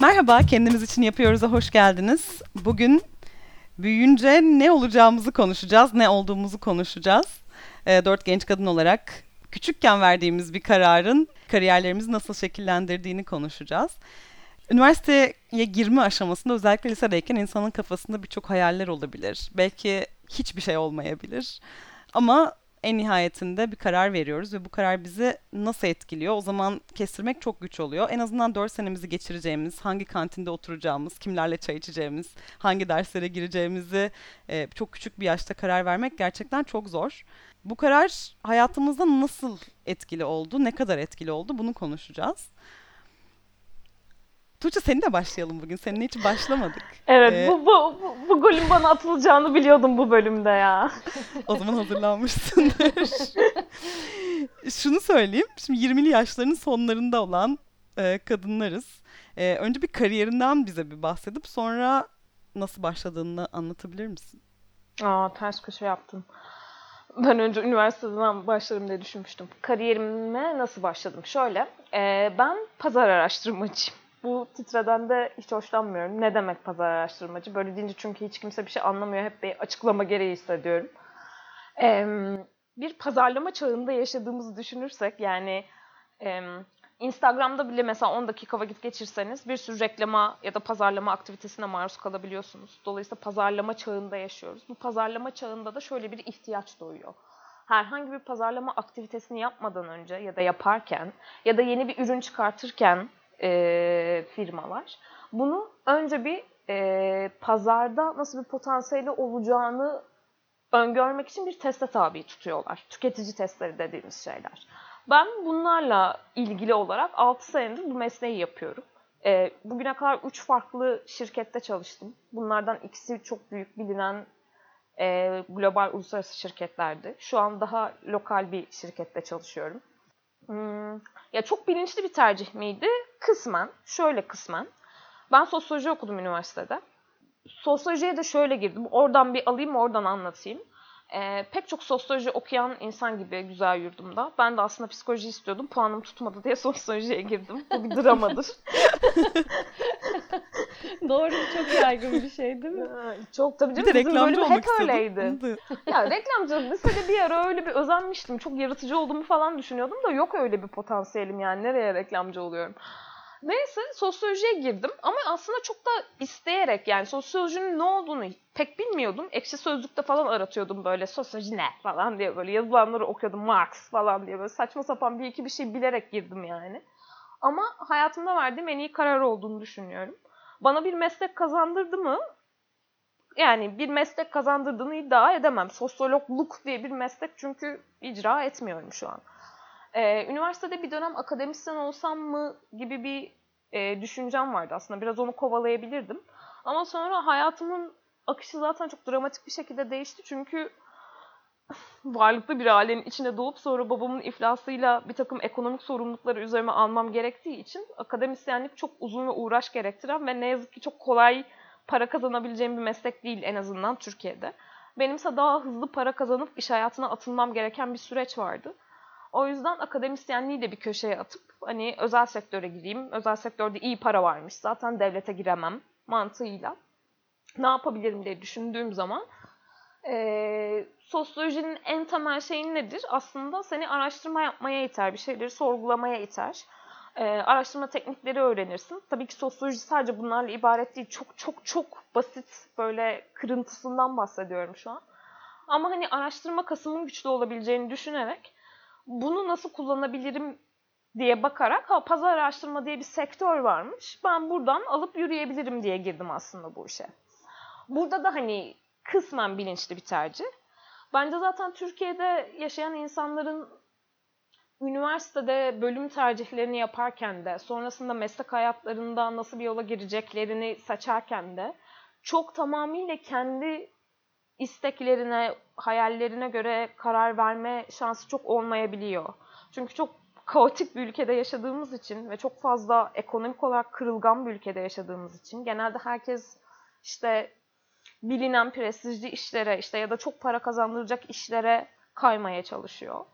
Merhaba, kendimiz için yapıyoruz'a hoş geldiniz. Bugün büyüyünce ne olacağımızı konuşacağız, ne olduğumuzu konuşacağız. E, dört genç kadın olarak küçükken verdiğimiz bir kararın kariyerlerimizi nasıl şekillendirdiğini konuşacağız. Üniversiteye girme aşamasında özellikle lisedeyken insanın kafasında birçok hayaller olabilir. Belki hiçbir şey olmayabilir. Ama en nihayetinde bir karar veriyoruz ve bu karar bizi nasıl etkiliyor? O zaman kestirmek çok güç oluyor. En azından 4 senemizi geçireceğimiz, hangi kantinde oturacağımız, kimlerle çay içeceğimiz, hangi derslere gireceğimizi e, çok küçük bir yaşta karar vermek gerçekten çok zor. Bu karar hayatımızda nasıl etkili oldu, ne kadar etkili oldu bunu konuşacağız. Tuğçe seninle başlayalım bugün. Seninle hiç başlamadık. Evet ee, bu, bu, bu, bu golün bana atılacağını biliyordum bu bölümde ya. o zaman hazırlanmışsındır. Şunu söyleyeyim. Şimdi 20'li yaşlarının sonlarında olan e, kadınlarız. E, önce bir kariyerinden bize bir bahsedip sonra nasıl başladığını anlatabilir misin? Aa ters köşe yaptım. Ben önce üniversiteden başlarım diye düşünmüştüm. Kariyerime nasıl başladım? Şöyle, e, ben pazar araştırmacıyım. Bu titreden de hiç hoşlanmıyorum. Ne demek pazar araştırmacı? Böyle deyince çünkü hiç kimse bir şey anlamıyor. Hep bir açıklama gereği hissediyorum. Ee, bir pazarlama çağında yaşadığımızı düşünürsek yani e, Instagram'da bile mesela 10 dakika vakit geçirseniz bir sürü reklama ya da pazarlama aktivitesine maruz kalabiliyorsunuz. Dolayısıyla pazarlama çağında yaşıyoruz. Bu pazarlama çağında da şöyle bir ihtiyaç doğuyor herhangi bir pazarlama aktivitesini yapmadan önce ya da yaparken ya da yeni bir ürün çıkartırken e, firmalar. Bunu önce bir e, pazarda nasıl bir potansiyeli olacağını öngörmek için bir teste tabi tutuyorlar. Tüketici testleri dediğimiz şeyler. Ben bunlarla ilgili olarak 6 senedir bu mesleği yapıyorum. E, bugüne kadar 3 farklı şirkette çalıştım. Bunlardan ikisi çok büyük bilinen e, global uluslararası şirketlerdi. Şu an daha lokal bir şirkette çalışıyorum. Hmm, ya çok bilinçli bir tercih miydi? Kısmen. Şöyle kısmen. Ben sosyoloji okudum üniversitede. Sosyolojiye de şöyle girdim. Oradan bir alayım oradan anlatayım. Ee, pek çok sosyoloji okuyan insan gibi güzel yurdumda. Ben de aslında psikoloji istiyordum. Puanım tutmadı diye sosyolojiye girdim. Bu bir dramadır. Doğru çok yaygın bir şey değil mi? çok tabii canım. Bir de reklamcı olmak hep öyleydi. ya reklamcı lisede bir ara öyle bir özenmiştim. Çok yaratıcı olduğumu falan düşünüyordum da yok öyle bir potansiyelim yani. Nereye reklamcı oluyorum? Neyse sosyolojiye girdim ama aslında çok da isteyerek yani sosyolojinin ne olduğunu pek bilmiyordum. Ekşi Sözlük'te falan aratıyordum böyle sosyoloji ne falan diye böyle yazılanları okuyordum Marx falan diye böyle saçma sapan bir iki bir şey bilerek girdim yani. Ama hayatımda verdiğim en iyi karar olduğunu düşünüyorum. Bana bir meslek kazandırdı mı? Yani bir meslek kazandırdığını iddia edemem. Sosyologluk diye bir meslek çünkü icra etmiyorum şu an. Ee, üniversitede bir dönem akademisyen olsam mı gibi bir e, düşüncem vardı aslında. Biraz onu kovalayabilirdim. Ama sonra hayatımın akışı zaten çok dramatik bir şekilde değişti. Çünkü varlıklı bir ailenin içinde doğup sonra babamın iflasıyla bir takım ekonomik sorumlulukları üzerime almam gerektiği için akademisyenlik çok uzun ve uğraş gerektiren ve ne yazık ki çok kolay para kazanabileceğim bir meslek değil en azından Türkiye'de. Benimse daha hızlı para kazanıp iş hayatına atılmam gereken bir süreç vardı. O yüzden akademisyenliği de bir köşeye atıp hani özel sektöre gireyim. Özel sektörde iyi para varmış. Zaten devlete giremem mantığıyla. Ne yapabilirim diye düşündüğüm zaman e, sosyolojinin en temel şeyi nedir? Aslında seni araştırma yapmaya iter, bir şeyleri sorgulamaya iter. E, araştırma teknikleri öğrenirsin. Tabii ki sosyoloji sadece bunlarla ibaret değil. Çok çok çok basit böyle kırıntısından bahsediyorum şu an. Ama hani araştırma kasımın güçlü olabileceğini düşünerek bunu nasıl kullanabilirim diye bakarak ha pazar araştırma diye bir sektör varmış. Ben buradan alıp yürüyebilirim diye girdim aslında bu işe. Burada da hani kısmen bilinçli bir tercih. Bence zaten Türkiye'de yaşayan insanların üniversitede bölüm tercihlerini yaparken de sonrasında meslek hayatlarında nasıl bir yola gireceklerini seçerken de çok tamamıyla kendi isteklerine, hayallerine göre karar verme şansı çok olmayabiliyor. Çünkü çok kaotik bir ülkede yaşadığımız için ve çok fazla ekonomik olarak kırılgan bir ülkede yaşadığımız için genelde herkes işte bilinen prestijli işlere işte ya da çok para kazandıracak işlere kaymaya çalışıyor.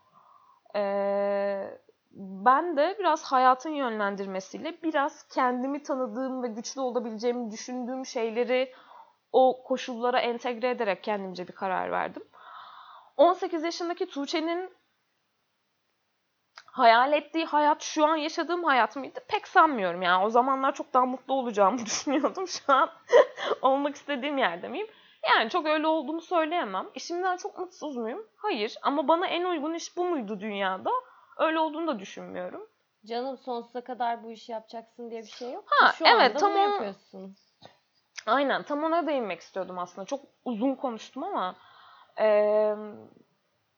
Ee, ben de biraz hayatın yönlendirmesiyle biraz kendimi tanıdığım ve güçlü olabileceğimi düşündüğüm şeyleri o koşullara entegre ederek kendimce bir karar verdim. 18 yaşındaki Tuğçe'nin hayal ettiği hayat şu an yaşadığım hayat mıydı? Pek sanmıyorum yani. O zamanlar çok daha mutlu olacağımı düşünüyordum. Şu an olmak istediğim yerde miyim? Yani çok öyle olduğumu söyleyemem. İşimden çok mutsuz muyum? Hayır. Ama bana en uygun iş bu muydu dünyada? Öyle olduğunu da düşünmüyorum. Canım sonsuza kadar bu işi yapacaksın diye bir şey yok. Ha, Şu evet, anda tam bunu yapıyorsun. Aynen tam ona değinmek istiyordum aslında. Çok uzun konuştum ama eee,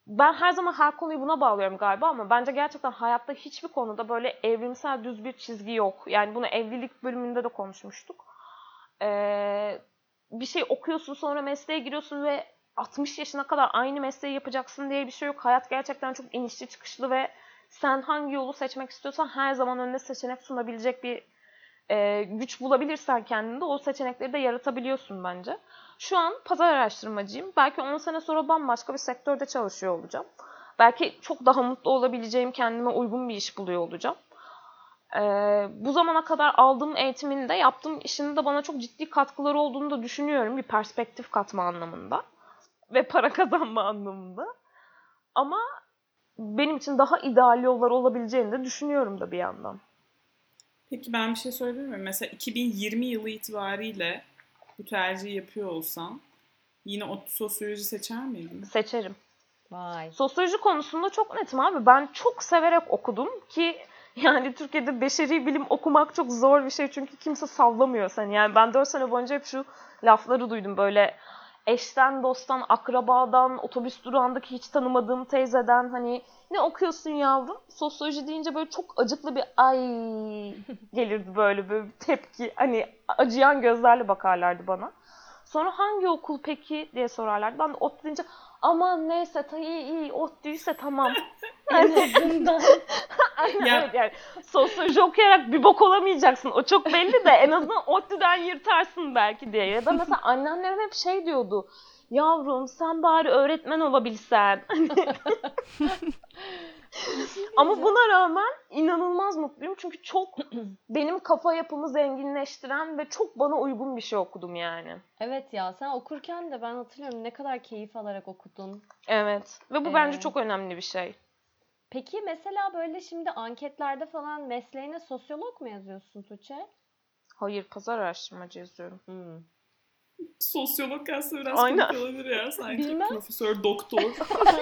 ben her zaman her konuyu buna bağlıyorum galiba ama bence gerçekten hayatta hiçbir konuda böyle evrimsel düz bir çizgi yok. Yani bunu evlilik bölümünde de konuşmuştuk. Eee, bir şey okuyorsun sonra mesleğe giriyorsun ve 60 yaşına kadar aynı mesleği yapacaksın diye bir şey yok. Hayat gerçekten çok inişli çıkışlı ve sen hangi yolu seçmek istiyorsan her zaman önüne seçenek sunabilecek bir e, güç bulabilirsen kendinde o seçenekleri de yaratabiliyorsun bence. Şu an pazar araştırmacıyım. Belki 10 sene sonra bambaşka bir sektörde çalışıyor olacağım. Belki çok daha mutlu olabileceğim, kendime uygun bir iş buluyor olacağım. E, bu zamana kadar aldığım eğitimin de yaptığım işin de bana çok ciddi katkıları olduğunu da düşünüyorum. Bir perspektif katma anlamında. Ve para kazanma anlamında. Ama benim için daha ideal yollar olabileceğini de düşünüyorum da bir yandan. Peki ben bir şey söyleyebilir miyim? Mesela 2020 yılı itibariyle bu tercihi yapıyor olsan yine o sosyoloji seçer miydin? Seçerim. Vay. Sosyoloji konusunda çok netim abi. Ben çok severek okudum ki yani Türkiye'de beşeri bilim okumak çok zor bir şey çünkü kimse sallamıyor seni. Yani ben 4 sene boyunca hep şu lafları duydum böyle eşten, dosttan, akrabadan, otobüs durağındaki hiç tanımadığım teyzeden hani ne okuyorsun yavrum? Sosyoloji deyince böyle çok acıklı bir ay gelirdi böyle bir tepki. Hani acıyan gözlerle bakarlardı bana. Sonra hangi okul peki diye sorarlardı. Ben de ot deyince aman neyse ta iyi iyi ot değilse tamam. En azından. Aynen, Ya- evet yani sosyoloji okuyarak bir bok olamayacaksın. O çok belli de en azından ODTÜ'den yırtarsın belki diye. Ya da mesela anneannem hep şey diyordu. Yavrum sen bari öğretmen olabilsen. Ama buna rağmen inanılmaz mutluyum. Çünkü çok benim kafa yapımı zenginleştiren ve çok bana uygun bir şey okudum yani. Evet ya sen okurken de ben hatırlıyorum ne kadar keyif alarak okudun. Evet. Ve bu bence Ee, çok önemli bir şey. Peki mesela böyle şimdi anketlerde falan mesleğine sosyolog mu yazıyorsun Tuğçe? Hayır, pazar araştırmacı yazıyorum. Hmm. Sosyolog aslında biraz Aynen. komik olabilir ya sanki. Bilmem. Profesör, doktor.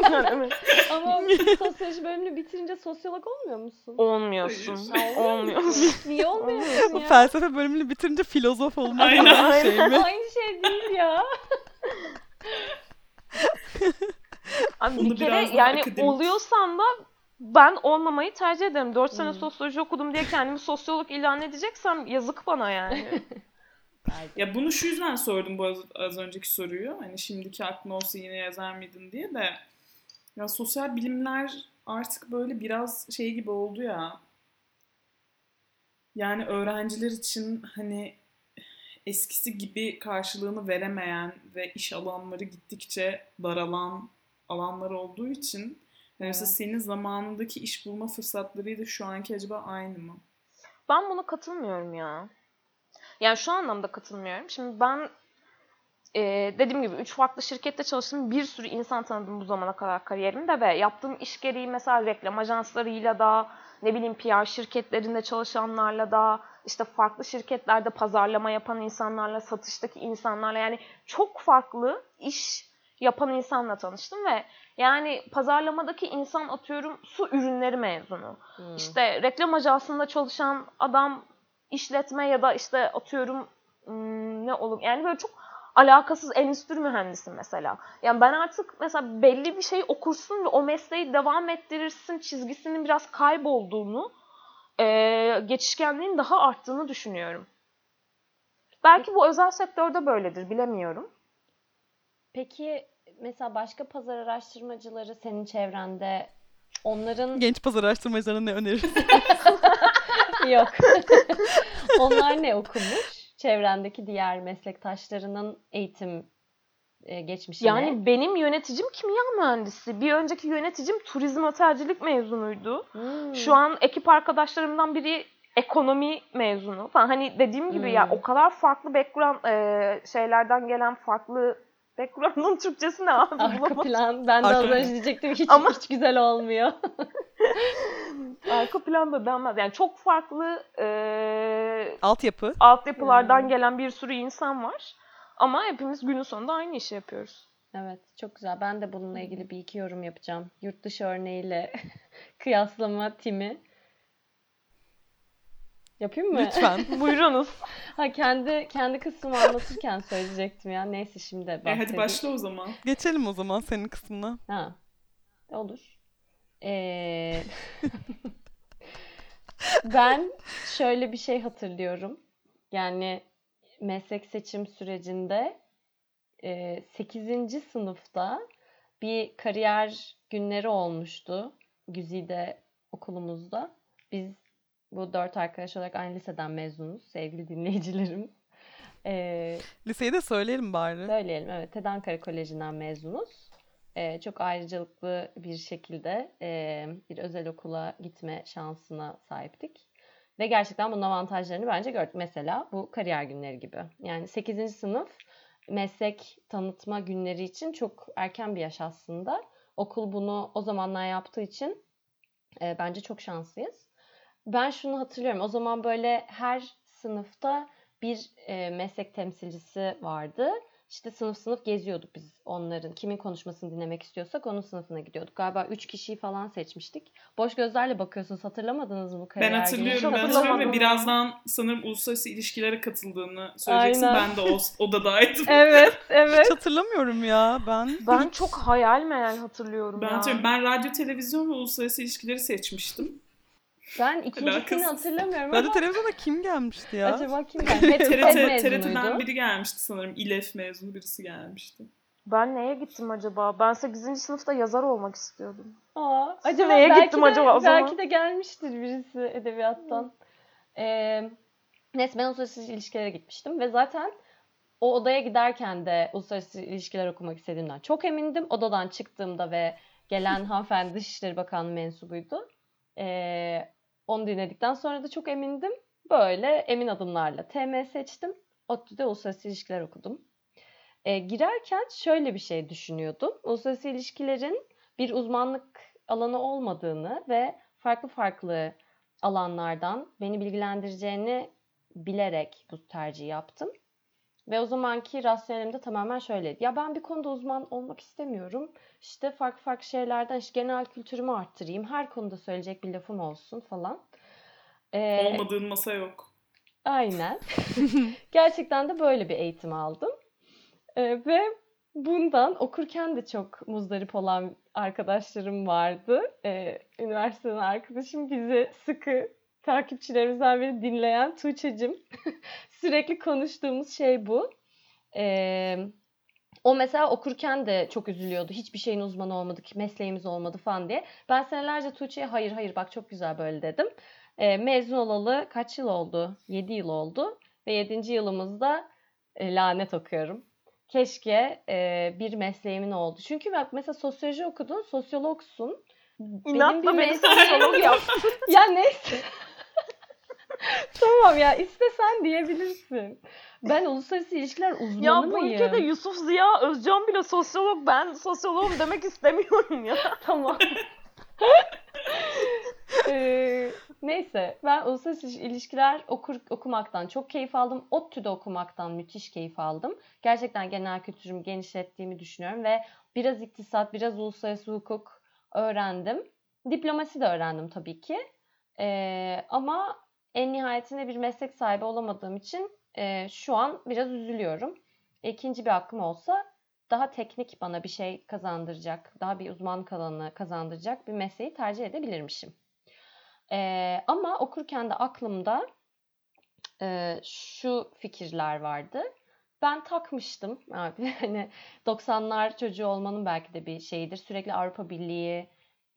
Aynen evet. Ama sosyoloji bölümünü bitirince sosyolog olmuyor musun? Olmuyorsun. Hayır. Olmuyorsun. Niye olmuyorsun O ya? felsefe bölümünü bitirince filozof olmak Aynen. bir şey mi? Aynı şey değil ya. Abi Onu bir kere yani akademik. oluyorsan da ben olmamayı tercih ederim. 4 sene Hmm. sosyoloji okudum diye kendimi sosyolog ilan edeceksem yazık bana yani. Ya bunu şu yüzden sordum bu az, az önceki soruyu. Hani şimdiki aklın olsa yine yazar mıydın diye de. Ya sosyal bilimler artık böyle biraz şey gibi oldu ya. Yani öğrenciler için hani eskisi gibi karşılığını veremeyen ve iş alanları gittikçe daralan alanlar olduğu için yani mesela Evet. senin zamanındaki iş bulma fırsatlarıyla şu anki acaba aynı mı? Ben buna katılmıyorum ya. Yani şu anlamda katılmıyorum. Şimdi ben e, dediğim gibi üç farklı şirkette çalıştım. Bir sürü insan tanıdım bu zamana kadar kariyerimde ve yaptığım iş gereği mesela reklam ajanslarıyla da ne bileyim PR şirketlerinde çalışanlarla da işte farklı şirketlerde pazarlama yapan insanlarla, satıştaki insanlarla yani çok farklı iş yapan insanla tanıştım ve yani pazarlamadaki insan atıyorum su ürünleri mezunu. Hmm. İşte reklam ajansında çalışan adam işletme ya da işte atıyorum ne olur yani böyle çok alakasız endüstri mühendisi mesela. Yani ben artık mesela belli bir şey okursun ve o mesleği devam ettirirsin çizgisinin biraz kaybolduğunu, eee, geçişkenliğin daha arttığını düşünüyorum. Belki bu özel sektörde böyledir bilemiyorum. Peki mesela başka pazar araştırmacıları senin çevrende onların Genç pazar araştırmacılarına ne önerirsin? yok. Onlar ne okumuş? Çevrendeki diğer meslektaşlarının eğitim e, geçmişine. Yani benim yöneticim kimya mühendisi. Bir önceki yöneticim turizm otelcilik mezunuydu. Hmm. Şu an ekip arkadaşlarımdan biri ekonomi mezunu falan. Hani dediğim gibi ya Hmm. o kadar farklı background e, şeylerden gelen farklı background'un Türkçesi ne abi? Arka Bulamadım. plan. Ben de Arka az önce diyecektim hiç, Ama- hiç güzel olmuyor. Arka plan da denmez. Yani çok farklı e, Altyapı. altyapılardan Hmm. gelen bir sürü insan var. Ama hepimiz günün sonunda aynı işi yapıyoruz. Evet, çok güzel. Ben de bununla ilgili bir iki yorum yapacağım. Yurt dışı örneğiyle kıyaslama timi. Yapayım mı? Lütfen. Buyurunuz. Ha kendi kendi kısmımı anlatırken söyleyecektim ya. Neyse şimdi E, hadi bahsedeyim. başla o zaman. Geçelim o zaman senin kısmına. Ha. Olur. Ee, ben şöyle bir şey hatırlıyorum. Yani meslek seçim sürecinde e, 8. sınıfta bir kariyer günleri olmuştu. Güzide okulumuzda. Biz bu dört arkadaş olarak aynı liseden mezunuz sevgili dinleyicilerim. Ee, Liseyi de söyleyelim bari. Söyleyelim evet. TED Ankara Koleji'nden mezunuz. Ee, çok ayrıcalıklı bir şekilde e, bir özel okula gitme şansına sahiptik. Ve gerçekten bunun avantajlarını bence gördük. Mesela bu kariyer günleri gibi. Yani 8. sınıf meslek tanıtma günleri için çok erken bir yaş aslında. Okul bunu o zamanlar yaptığı için e, bence çok şanslıyız. Ben şunu hatırlıyorum. O zaman böyle her sınıfta bir e, meslek temsilcisi vardı. İşte sınıf sınıf geziyorduk biz onların. Kimin konuşmasını dinlemek istiyorsak onun sınıfına gidiyorduk. Galiba üç kişiyi falan seçmiştik. Boş gözlerle bakıyorsunuz. Hatırlamadınız mı bu kariyer Ben hatırlıyorum, ben hatırlıyorum ve birazdan sanırım uluslararası ilişkilere katıldığını söyleyeceksin. Aynen. Ben de o odadaydım. Evet, evet. Hiç hatırlamıyorum ya ben. Ben çok hayal meyal hatırlıyorum Ben ya. hatırlıyorum. Ben radyo, televizyon ve uluslararası ilişkileri seçmiştim. Ben ikincisini Alakasız. hatırlamıyorum ama televizyonda kim gelmişti ya? acaba kim geldi? TED TRT. TRT'den biri gelmişti sanırım. İLEF mezunu birisi gelmişti. Ben neye gittim acaba? Ben 8. sınıfta yazar olmak istiyordum. Aa, acaba neye belki gittim de, acaba o zaman? Belki de gelmiştir birisi edebiyattan. Ee, neyse ben uluslararası ilişkilere gitmiştim ve zaten o odaya giderken de uluslararası ilişkiler okumak istediğimden çok emindim. Odadan çıktığımda ve gelen hanımefendi Dışişleri Bakanlığı mensubuydu. Ee, onu dinledikten sonra da çok emindim. Böyle emin adımlarla TM seçtim. ODTÜ'de uluslararası ilişkiler okudum. Ee, girerken şöyle bir şey düşünüyordum. Uluslararası ilişkilerin bir uzmanlık alanı olmadığını ve farklı farklı alanlardan beni bilgilendireceğini bilerek bu tercihi yaptım. Ve o zamanki rasyonelim de tamamen şöyleydi. Ya ben bir konuda uzman olmak istemiyorum. İşte farklı farklı şeylerden işte genel kültürümü arttırayım. Her konuda söyleyecek bir lafım olsun falan. Ee, Olmadığın masa yok. Aynen. Gerçekten de böyle bir eğitim aldım. Ee, ve bundan okurken de çok muzdarip olan arkadaşlarım vardı. Ee, üniversiteden arkadaşım bizi sıkı takipçilerimizden biri dinleyen Tuğçe'cim. Sürekli konuştuğumuz şey bu. Ee, o mesela okurken de çok üzülüyordu. Hiçbir şeyin uzmanı olmadık, mesleğimiz olmadı falan diye. Ben senelerce Tuğçe'ye hayır hayır bak çok güzel böyle dedim. Ee, mezun olalı kaç yıl oldu? 7 yıl oldu. Ve 7. yılımızda e, lanet okuyorum. Keşke e, bir mesleğimin oldu. Çünkü bak mesela sosyoloji okudun, sosyologsun. İnatla beni sosyolog yap. ya neyse. Tamam ya istesen diyebilirsin. Ben uluslararası ilişkiler uzmanı Ya bu mıyım? ülkede Yusuf Ziya Özcan bile sosyolog. Ben sosyoloğum demek istemiyorum ya. Tamam. Ee, neyse ben uluslararası ilişkiler okur, okumaktan çok keyif aldım. ODTÜ'de okumaktan müthiş keyif aldım. Gerçekten genel kültürümü genişlettiğimi düşünüyorum ve biraz iktisat, biraz uluslararası hukuk öğrendim. Diplomasi de öğrendim tabii ki. Ee, ama en nihayetinde bir meslek sahibi olamadığım için e, şu an biraz üzülüyorum. İkinci bir hakkım olsa daha teknik bana bir şey kazandıracak, daha bir uzmanlık alanı kazandıracak bir mesleği tercih edebilirmişim. Ee, ama okurken de aklımda e, şu fikirler vardı. Ben takmıştım abi. Hani 90'lar çocuğu olmanın belki de bir şeyidir. Sürekli Avrupa Birliği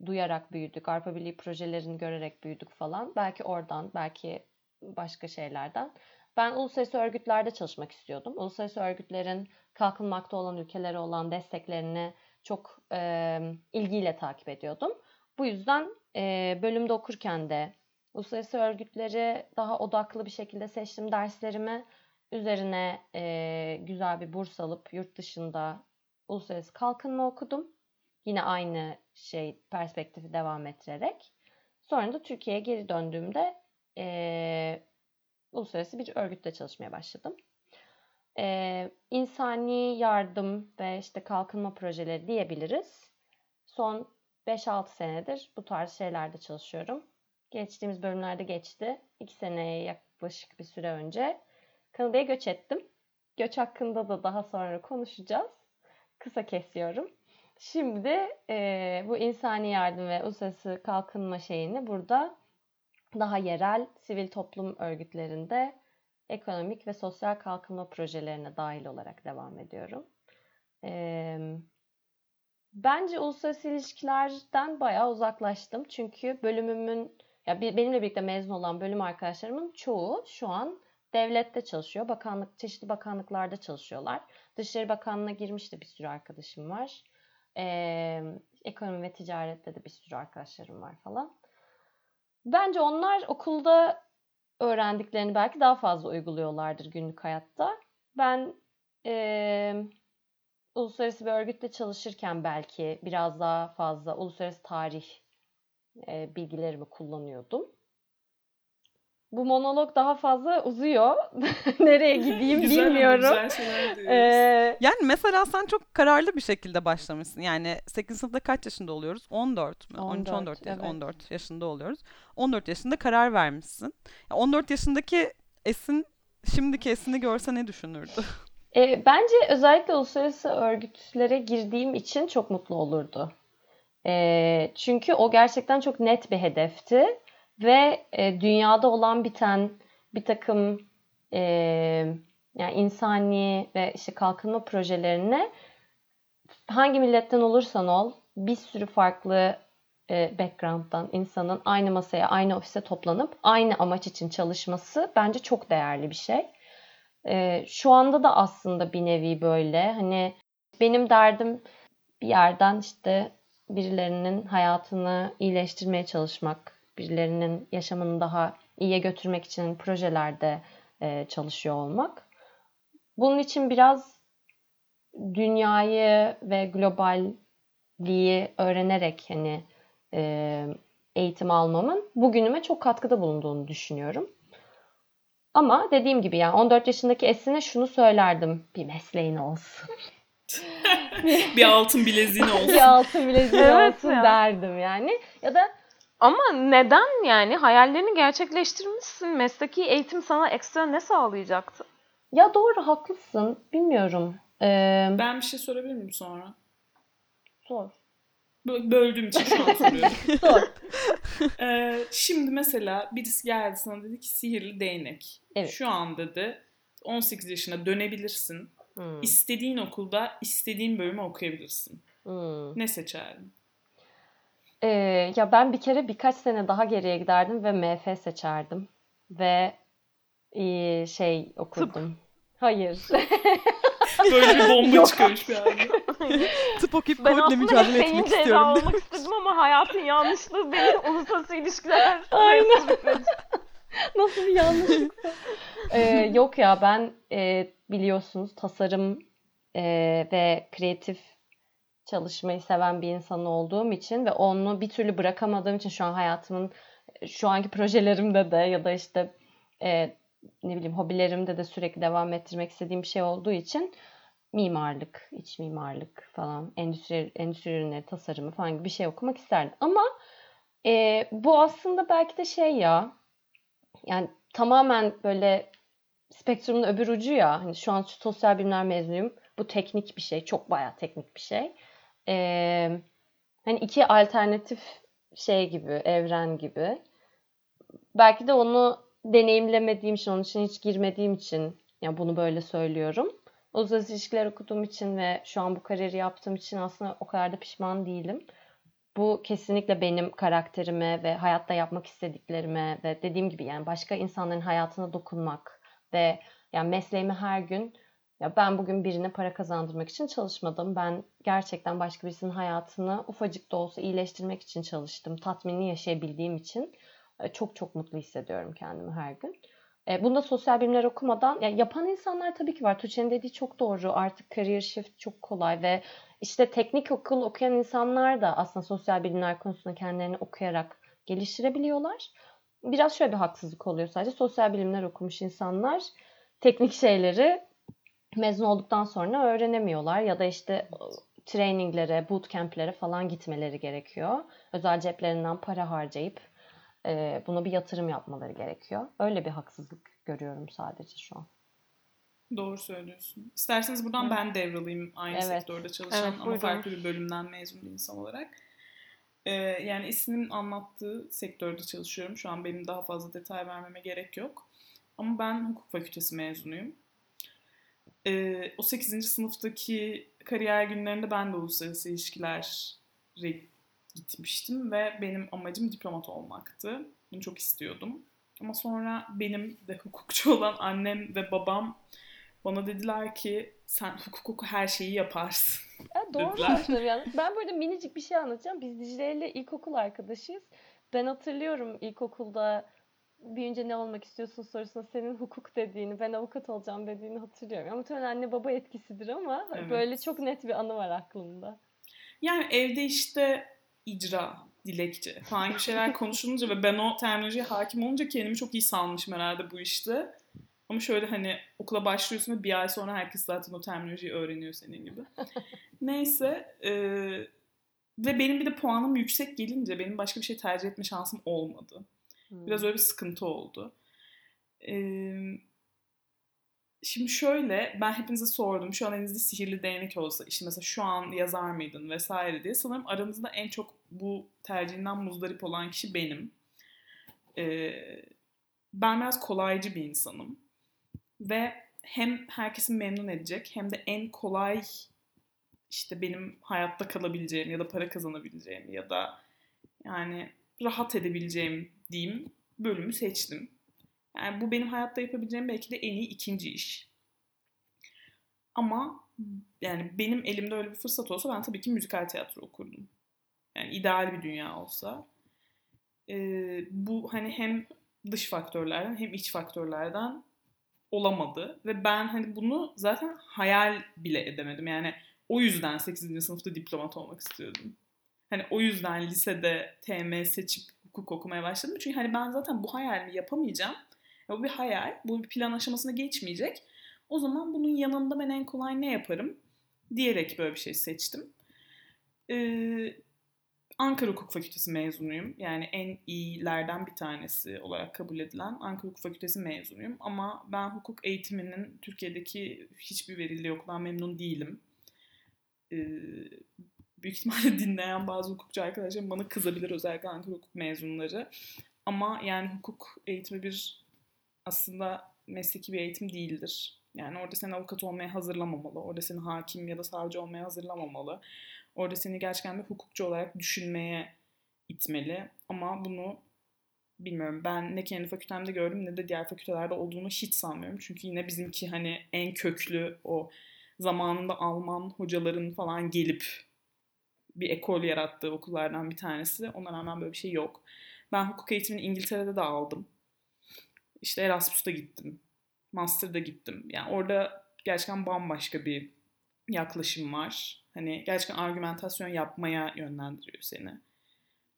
duyarak büyüdük. Avrupa Birliği projelerini görerek büyüdük falan. Belki oradan, belki başka şeylerden. Ben uluslararası örgütlerde çalışmak istiyordum. Uluslararası örgütlerin kalkınmakta olan ülkelere olan desteklerini çok e, ilgiyle takip ediyordum. Bu yüzden e, bölümde okurken de uluslararası örgütleri daha odaklı bir şekilde seçtim derslerimi. Üzerine e, güzel bir burs alıp yurt dışında uluslararası kalkınma okudum. Yine aynı şey perspektifi devam ettirerek. Sonra da Türkiye'ye geri döndüğümde e, uluslararası bir örgütte çalışmaya başladım. E, insani yardım ve işte kalkınma projeleri diyebiliriz. Son 5-6 senedir bu tarz şeylerde çalışıyorum. Geçtiğimiz bölümlerde geçti. 2 seneye yaklaşık bir süre önce Kanada'ya göç ettim. Göç hakkında da daha sonra konuşacağız. Kısa kesiyorum. Şimdi e, bu insani yardım ve uluslararası kalkınma şeyini burada daha yerel sivil toplum örgütlerinde ekonomik ve sosyal kalkınma projelerine dahil olarak devam ediyorum. E, bence uluslararası ilişkilerden bayağı uzaklaştım. Çünkü bölümümün, ya benimle birlikte mezun olan bölüm arkadaşlarımın çoğu şu an devlette çalışıyor. Bakanlık, çeşitli bakanlıklarda çalışıyorlar. Dışişleri Bakanlığı'na girmiş de bir sürü arkadaşım var. Ee, ekonomi ve ticarette de bir sürü arkadaşlarım var falan. Bence onlar okulda öğrendiklerini belki daha fazla uyguluyorlardır günlük hayatta. Ben e, uluslararası bir örgütle çalışırken belki biraz daha fazla uluslararası tarih e, bilgilerimi kullanıyordum. Bu monolog daha fazla uzuyor. Nereye gideyim güzel bilmiyorum. Güzel şeyler duyuyoruz. Ee, Yani mesela sen çok kararlı bir şekilde başlamışsın. Yani 8. sınıfta kaç yaşında oluyoruz? 14 mü? 14, 13-14 yaş- evet. 14 yaşında oluyoruz. 14 yaşında karar vermişsin. Ya 14 yaşındaki Esin şimdiki Esin'i görse ne düşünürdü? E, bence özellikle uluslararası örgütlere girdiğim için çok mutlu olurdu. E, çünkü o gerçekten çok net bir hedefti ve e, dünyada olan biten bir takım e, yani insani ve işte kalkınma projelerine hangi milletten olursan ol bir sürü farklı e, background'dan insanın aynı masaya, aynı ofise toplanıp aynı amaç için çalışması bence çok değerli bir şey. E, şu anda da aslında bir nevi böyle. Hani benim derdim bir yerden işte birilerinin hayatını iyileştirmeye çalışmak, birilerinin yaşamını daha iyiye götürmek için projelerde e, çalışıyor olmak. Bunun için biraz dünyayı ve globalliği öğrenerek hani e, eğitim almamın bugünüme çok katkıda bulunduğunu düşünüyorum. Ama dediğim gibi yani 14 yaşındaki Esin'e şunu söylerdim. Bir mesleğin olsun. bir altın bileziğin olsun. bir altın bileziğin Evet olsun ya. derdim yani. Ya da Ama neden yani? Hayallerini gerçekleştirmişsin. Mesleki eğitim sana ekstra ne sağlayacaktı? ya doğru haklısın. Bilmiyorum. Ee, Ben bir şey sorabilir miyim sonra? zor. Bö- Böldüğüm için şu an soruyorum. Zor. Ee, şimdi mesela birisi geldi sana dedi ki sihirli değnek. Evet. Şu an dedi 18 yaşına dönebilirsin. Hmm. İstediğin okulda istediğin bölümü okuyabilirsin. Hmm. Ne seçerdin? Ee, ya ben bir kere birkaç sene daha geriye giderdim ve MF seçerdim. Ve e, şey okurdum. Hayır. Böyle bir bomba Yok çıkıyormuş bir anda. Tıp okuyup Ben Covid'le mücadele etmek istiyorum. olmak istedim ama hayatın yanlışlığı beni uluslararası ilişkiler. Aynen. Nasıl bir yanlışlıksa. Ee, yok ya ben e, biliyorsunuz tasarım e, ve kreatif çalışmayı seven bir insan olduğum için ve onu bir türlü bırakamadığım için şu an hayatımın şu anki projelerimde de ya da işte e, ne bileyim hobilerimde de sürekli devam ettirmek istediğim bir şey olduğu için mimarlık, iç mimarlık falan, endüstri, endüstri ürünleri tasarımı falan gibi bir şey okumak isterdim. Ama e, bu aslında belki de şey ya yani tamamen böyle spektrumun öbür ucu ya. Hani şu an sosyal bilimler mezunuyum. Bu teknik bir şey. Çok bayağı teknik bir şey. Ee, hani iki alternatif şey gibi, evren gibi. Belki de onu deneyimlemediğim için, onun için hiç girmediğim için ya bunu böyle söylüyorum. Uluslararası ilişkiler okuduğum için ve şu an bu kariyeri yaptığım için aslında o kadar da pişman değilim. Bu kesinlikle benim karakterime ve hayatta yapmak istediklerime ve dediğim gibi yani başka insanların hayatına dokunmak ve yani mesleğimi her gün Ya ben bugün birine para kazandırmak için çalışmadım. Ben gerçekten başka birisinin hayatını ufacık da olsa iyileştirmek için çalıştım. Tatminli yaşayabildiğim için e, çok çok mutlu hissediyorum kendimi her gün. E, bunda sosyal bilimler okumadan ya yapan insanlar tabii ki var. Tuğçe'nin dediği çok doğru. Artık career shift çok kolay ve işte teknik okul okuyan insanlar da aslında sosyal bilimler konusunda kendilerini okuyarak geliştirebiliyorlar. Biraz şöyle bir haksızlık oluyor sadece. Sosyal bilimler okumuş insanlar teknik şeyleri mezun olduktan sonra öğrenemiyorlar ya da işte traininglere, bootcamp'lere falan gitmeleri gerekiyor. Özel ceplerinden para harcayıp e, buna bir yatırım yapmaları gerekiyor. Öyle bir haksızlık görüyorum sadece şu an. Doğru söylüyorsun. İsterseniz buradan evet. ben devralayım aynı evet. sektörde çalışan evet, ama farklı bir bölümden mezun bir insan olarak. Ee, yani ismin anlattığı sektörde çalışıyorum. Şu an benim daha fazla detay vermeme gerek yok. Ama ben hukuk fakültesi mezunuyum. Ee, o 8. sınıftaki kariyer günlerinde ben de uluslararası ilişkiler gitmiştim ve benim amacım diplomat olmaktı. Bunu çok istiyordum. Ama sonra benim de hukukçu olan annem ve babam bana dediler ki sen hukuk her şeyi yaparsın. Ya doğru aslında yani. Ben burada minicik bir şey anlatacağım. Biz Dicle ile ilkokul arkadaşıyız. Ben hatırlıyorum ilkokulda büyünce ne olmak istiyorsun sorusuna senin hukuk dediğini, ben avukat olacağım dediğini hatırlıyorum. Ama muhtemelen anne baba etkisidir ama evet. böyle çok net bir anı var aklımda. Yani evde işte icra, dilekçe falan gibi şeyler konuşulunca ve ben o terminolojiye hakim olunca kendimi çok iyi salmışım herhalde bu işte. Ama şöyle hani okula başlıyorsun ve bir ay sonra herkes zaten o terminolojiyi öğreniyor senin gibi. Neyse. E, ve benim bir de puanım yüksek gelince benim başka bir şey tercih etme şansım olmadı. Biraz öyle bir sıkıntı oldu. Ee, şimdi şöyle ben hepinize sordum şu an elinizde sihirli değnek olsa işte mesela şu an yazar mıydın vesaire diye. Sanırım aranızda en çok bu tercihinden muzdarip olan kişi benim. Ee, ben biraz kolaycı bir insanım. Ve hem herkesi memnun edecek hem de en kolay işte benim hayatta kalabileceğim ya da para kazanabileceğim ya da yani rahat edebileceğim diyeyim bölümü seçtim. Yani bu benim hayatta yapabileceğim belki de en iyi ikinci iş. Ama yani benim elimde öyle bir fırsat olsa ben tabii ki müzikal tiyatro okurdum. Yani ideal bir dünya olsa. Ee, bu hani hem dış faktörlerden hem iç faktörlerden olamadı. Ve ben hani bunu zaten hayal bile edemedim. Yani o yüzden 8. sınıfta diplomat olmak istiyordum. Hani o yüzden lisede TM seçip hukuk okumaya başladım. Çünkü hani ben zaten bu hayalimi yapamayacağım. Bu bir hayal. Bu bir plan aşamasına geçmeyecek. O zaman bunun yanında ben en kolay ne yaparım diyerek böyle bir şey seçtim. Ee, Ankara Hukuk Fakültesi mezunuyum. Yani en iyilerden bir tanesi olarak kabul edilen Ankara Hukuk Fakültesi mezunuyum. Ama ben hukuk eğitiminin Türkiye'deki hiçbir verildiği okuldan memnun değilim. Ee, büyük ihtimalle dinleyen bazı hukukçu arkadaşlarım bana kızabilir özellikle Ankara Hukuk mezunları. Ama yani hukuk eğitimi bir aslında mesleki bir eğitim değildir. Yani orada seni avukat olmaya hazırlamamalı. Orada seni hakim ya da savcı olmaya hazırlamamalı. Orada seni gerçekten bir hukukçu olarak düşünmeye itmeli. Ama bunu bilmiyorum ben ne kendi fakültemde gördüm ne de diğer fakültelerde olduğunu hiç sanmıyorum. Çünkü yine bizimki hani en köklü o zamanında Alman hocaların falan gelip bir ekol yarattığı okullardan bir tanesi. Ona rağmen böyle bir şey yok. Ben hukuk eğitimini İngiltere'de de aldım. İşte Erasmus'ta gittim. Master'da gittim. Yani orada gerçekten bambaşka bir yaklaşım var. Hani gerçekten argümentasyon yapmaya yönlendiriyor seni.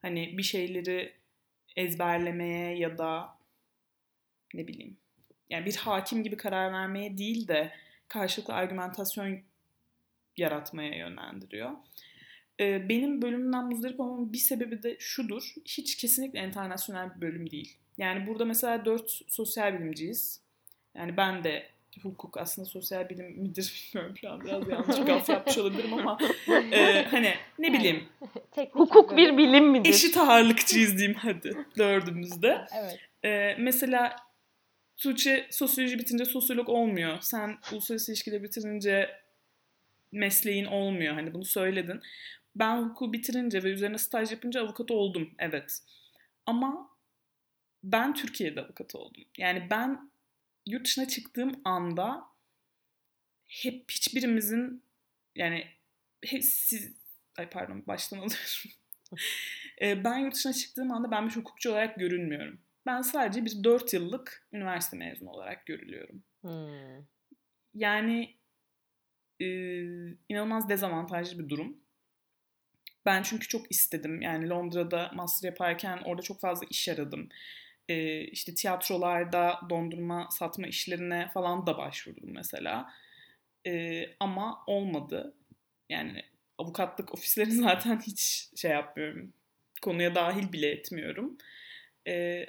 Hani bir şeyleri ezberlemeye ya da ne bileyim yani bir hakim gibi karar vermeye değil de karşılıklı argümentasyon yaratmaya yönlendiriyor. Ee, benim bölümümden muzdarip olmamın bir sebebi de şudur. Hiç kesinlikle internasyonel bir bölüm değil. Yani burada mesela dört sosyal bilimciyiz. Yani ben de hukuk aslında sosyal bilim midir bilmiyorum şu an biraz yanlış gaf yapmış olabilirim ama e, hani ne bileyim hukuk bir bilim midir? Eşit ağırlıkçıyız diyeyim hadi dördümüzde. evet. E, mesela Tuğçe sosyoloji bitince sosyolog olmuyor. Sen uluslararası ilişkileri bitirince mesleğin olmuyor. Hani bunu söyledin. Ben hukuku bitirince ve üzerine staj yapınca avukat oldum. Evet. Ama ben Türkiye'de avukat oldum. Yani ben yurt dışına çıktığım anda hep hiçbirimizin yani hep siz ay pardon baştan alıyorum. e, ben yurt dışına çıktığım anda ben bir hukukçu olarak görünmüyorum. Ben sadece bir 4 yıllık üniversite mezunu olarak görülüyorum. Hmm. Yani e, inanılmaz dezavantajlı bir durum. Ben çünkü çok istedim. Yani Londra'da master yaparken orada çok fazla iş aradım. E, işte tiyatrolarda dondurma satma işlerine falan da başvurdum mesela. E, ama olmadı. Yani avukatlık ofisleri zaten hiç şey yapmıyorum. Konuya dahil bile etmiyorum. E,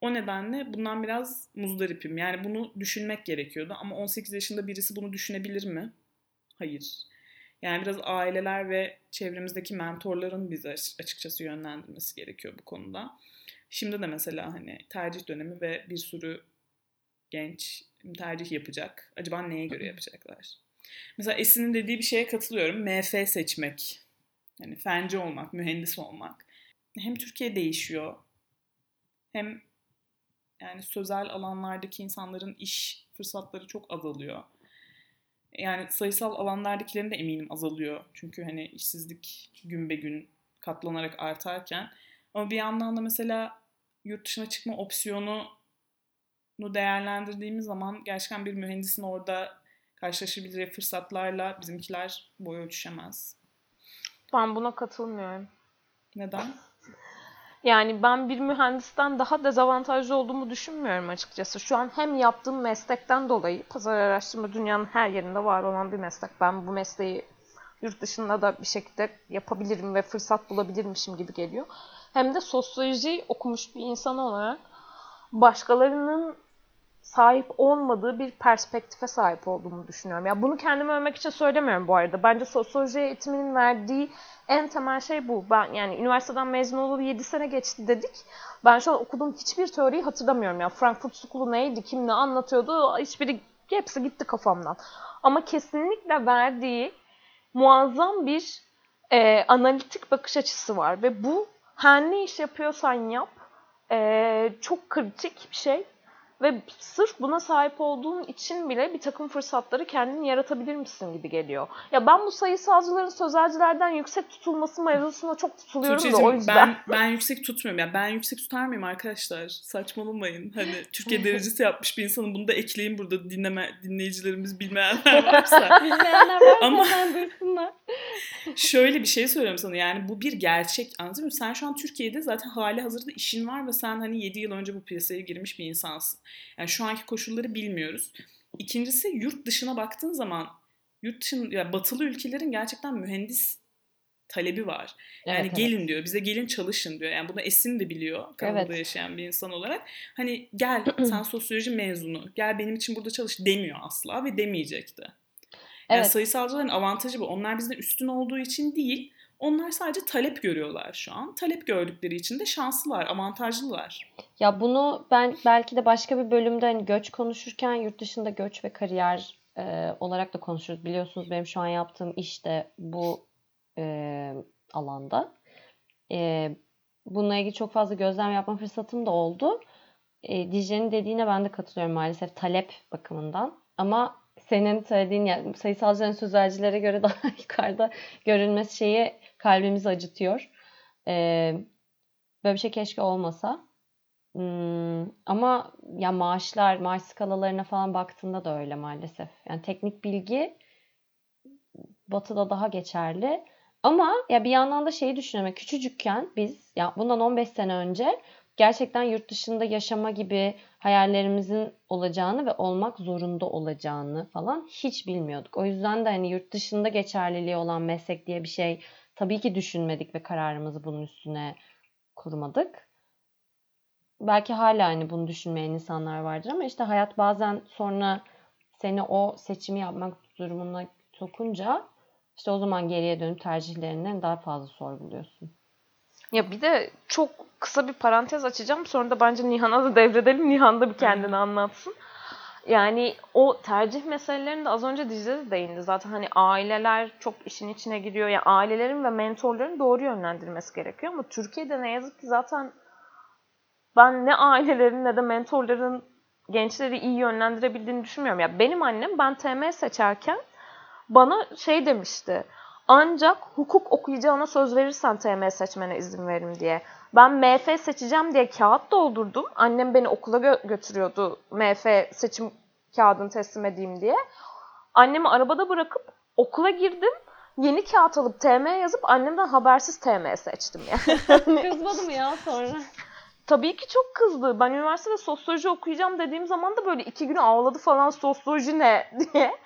o nedenle bundan biraz muzdaripim. Yani bunu düşünmek gerekiyordu ama 18 yaşında birisi bunu düşünebilir mi? Hayır. Yani biraz aileler ve çevremizdeki mentorların bizi açıkçası yönlendirmesi gerekiyor bu konuda. Şimdi de mesela hani tercih dönemi ve bir sürü genç tercih yapacak. Acaba neye göre yapacaklar? Mesela Esin'in dediği bir şeye katılıyorum. MF seçmek. Yani fence olmak, mühendis olmak. Hem Türkiye değişiyor. Hem yani sözel alanlardaki insanların iş fırsatları çok azalıyor. Yani sayısal alanlardakilerin de eminim azalıyor. Çünkü hani işsizlik gün be gün katlanarak artarken. Ama bir yandan da mesela yurt dışına çıkma opsiyonu değerlendirdiğimiz zaman gerçekten bir mühendisin orada karşılaşabileceği fırsatlarla bizimkiler boy ölçüşemez. Ben buna katılmıyorum. Neden? Yani ben bir mühendisten daha dezavantajlı olduğumu düşünmüyorum açıkçası. Şu an hem yaptığım meslekten dolayı pazar araştırma dünyanın her yerinde var olan bir meslek. Ben bu mesleği yurt dışında da bir şekilde yapabilirim ve fırsat bulabilirmişim gibi geliyor. Hem de sosyoloji okumuş bir insan olarak başkalarının sahip olmadığı bir perspektife sahip olduğumu düşünüyorum. Ya bunu kendime övmek için söylemiyorum bu arada. Bence sosyoloji eğitiminin verdiği en temel şey bu. Ben yani üniversiteden mezun olalı 7 sene geçti dedik. Ben şu an okuduğum hiçbir teoriyi hatırlamıyorum. Ya Frankfurt School'u neydi, kim ne anlatıyordu hiçbiri hepsi gitti kafamdan. Ama kesinlikle verdiği muazzam bir e, analitik bakış açısı var ve bu her ne iş yapıyorsan yap e, çok kritik bir şey ve sırf buna sahip olduğun için bile bir takım fırsatları kendin yaratabilir misin gibi geliyor. Ya ben bu sayısalcıların sözelcilerden yüksek tutulması mevzusuna çok tutuluyorum da o yüzden. Ben, ben yüksek tutmuyorum. Yani ben yüksek tutar mıyım arkadaşlar? Saçmalamayın. Hani Türkiye derecesi yapmış bir insanın bunu da ekleyin burada dinleme dinleyicilerimiz bilmeyenler varsa. bilmeyenler varsa Ama buyursunlar. Şöyle bir şey söylüyorum sana. Yani bu bir gerçek. Anladın mı? Sen şu an Türkiye'de zaten hali hazırda işin var ve sen hani 7 yıl önce bu piyasaya girmiş bir insansın. Yani şu anki koşulları bilmiyoruz. İkincisi yurt dışına baktığın zaman yurt dışın ya batılı ülkelerin gerçekten mühendis talebi var. Yani evet, gelin evet. diyor. Bize gelin çalışın diyor. Yani bunu Esin de biliyor. Kanada'da evet. yaşayan bir insan olarak. Hani gel sen sosyoloji mezunu. Gel benim için burada çalış demiyor asla ve demeyecekti. Yani evet. sayısalcıların avantajı bu. Onlar bizden üstün olduğu için değil. Onlar sadece talep görüyorlar şu an. Talep gördükleri için de şanslılar, avantajlılar. Ya bunu ben belki de başka bir bölümde hani göç konuşurken yurt dışında göç ve kariyer e, olarak da konuşuruz. Biliyorsunuz benim şu an yaptığım iş de bu e, alanda. E, bununla ilgili çok fazla gözlem yapma fırsatım da oldu. E, Dicle'nin dediğine ben de katılıyorum maalesef talep bakımından. Ama senin söylediğin yani sayısalcıların sözelcilere göre daha yukarıda görünmesi şeyi kalbimizi acıtıyor. Ee, böyle bir şey keşke olmasa. Hmm, ama ya maaşlar, maaş skalalarına falan baktığında da öyle maalesef. Yani teknik bilgi batıda daha geçerli. Ama ya bir yandan da şeyi düşünüyorum. Küçücükken biz ya bundan 15 sene önce gerçekten yurt dışında yaşama gibi hayallerimizin olacağını ve olmak zorunda olacağını falan hiç bilmiyorduk. O yüzden de hani yurt dışında geçerliliği olan meslek diye bir şey tabii ki düşünmedik ve kararımızı bunun üstüne kurmadık. Belki hala hani bunu düşünmeyen insanlar vardır ama işte hayat bazen sonra seni o seçimi yapmak durumuna sokunca işte o zaman geriye dönüp tercihlerinden daha fazla sorguluyorsun. Ya bir de çok kısa bir parantez açacağım. Sonra da bence Nihan'a da devredelim. Nihan da bir kendini anlatsın. Yani o tercih meselelerinde az önce Dicle de değindi. Zaten hani aileler çok işin içine giriyor. Yani ailelerin ve mentorların doğru yönlendirmesi gerekiyor. Ama Türkiye'de ne yazık ki zaten ben ne ailelerin ne de mentorların gençleri iyi yönlendirebildiğini düşünmüyorum. Ya benim annem ben TM seçerken bana şey demişti. Ancak hukuk okuyacağına söz verirsen TM seçmene izin veririm diye. Ben MF seçeceğim diye kağıt doldurdum. Annem beni okula gö- götürüyordu MF seçim kağıdını teslim edeyim diye. Annemi arabada bırakıp okula girdim. Yeni kağıt alıp TM yazıp annemden habersiz TM seçtim yani. Kızmadı mı ya sonra? Tabii ki çok kızdı. Ben üniversitede sosyoloji okuyacağım dediğim zaman da böyle iki gün ağladı falan sosyoloji ne diye.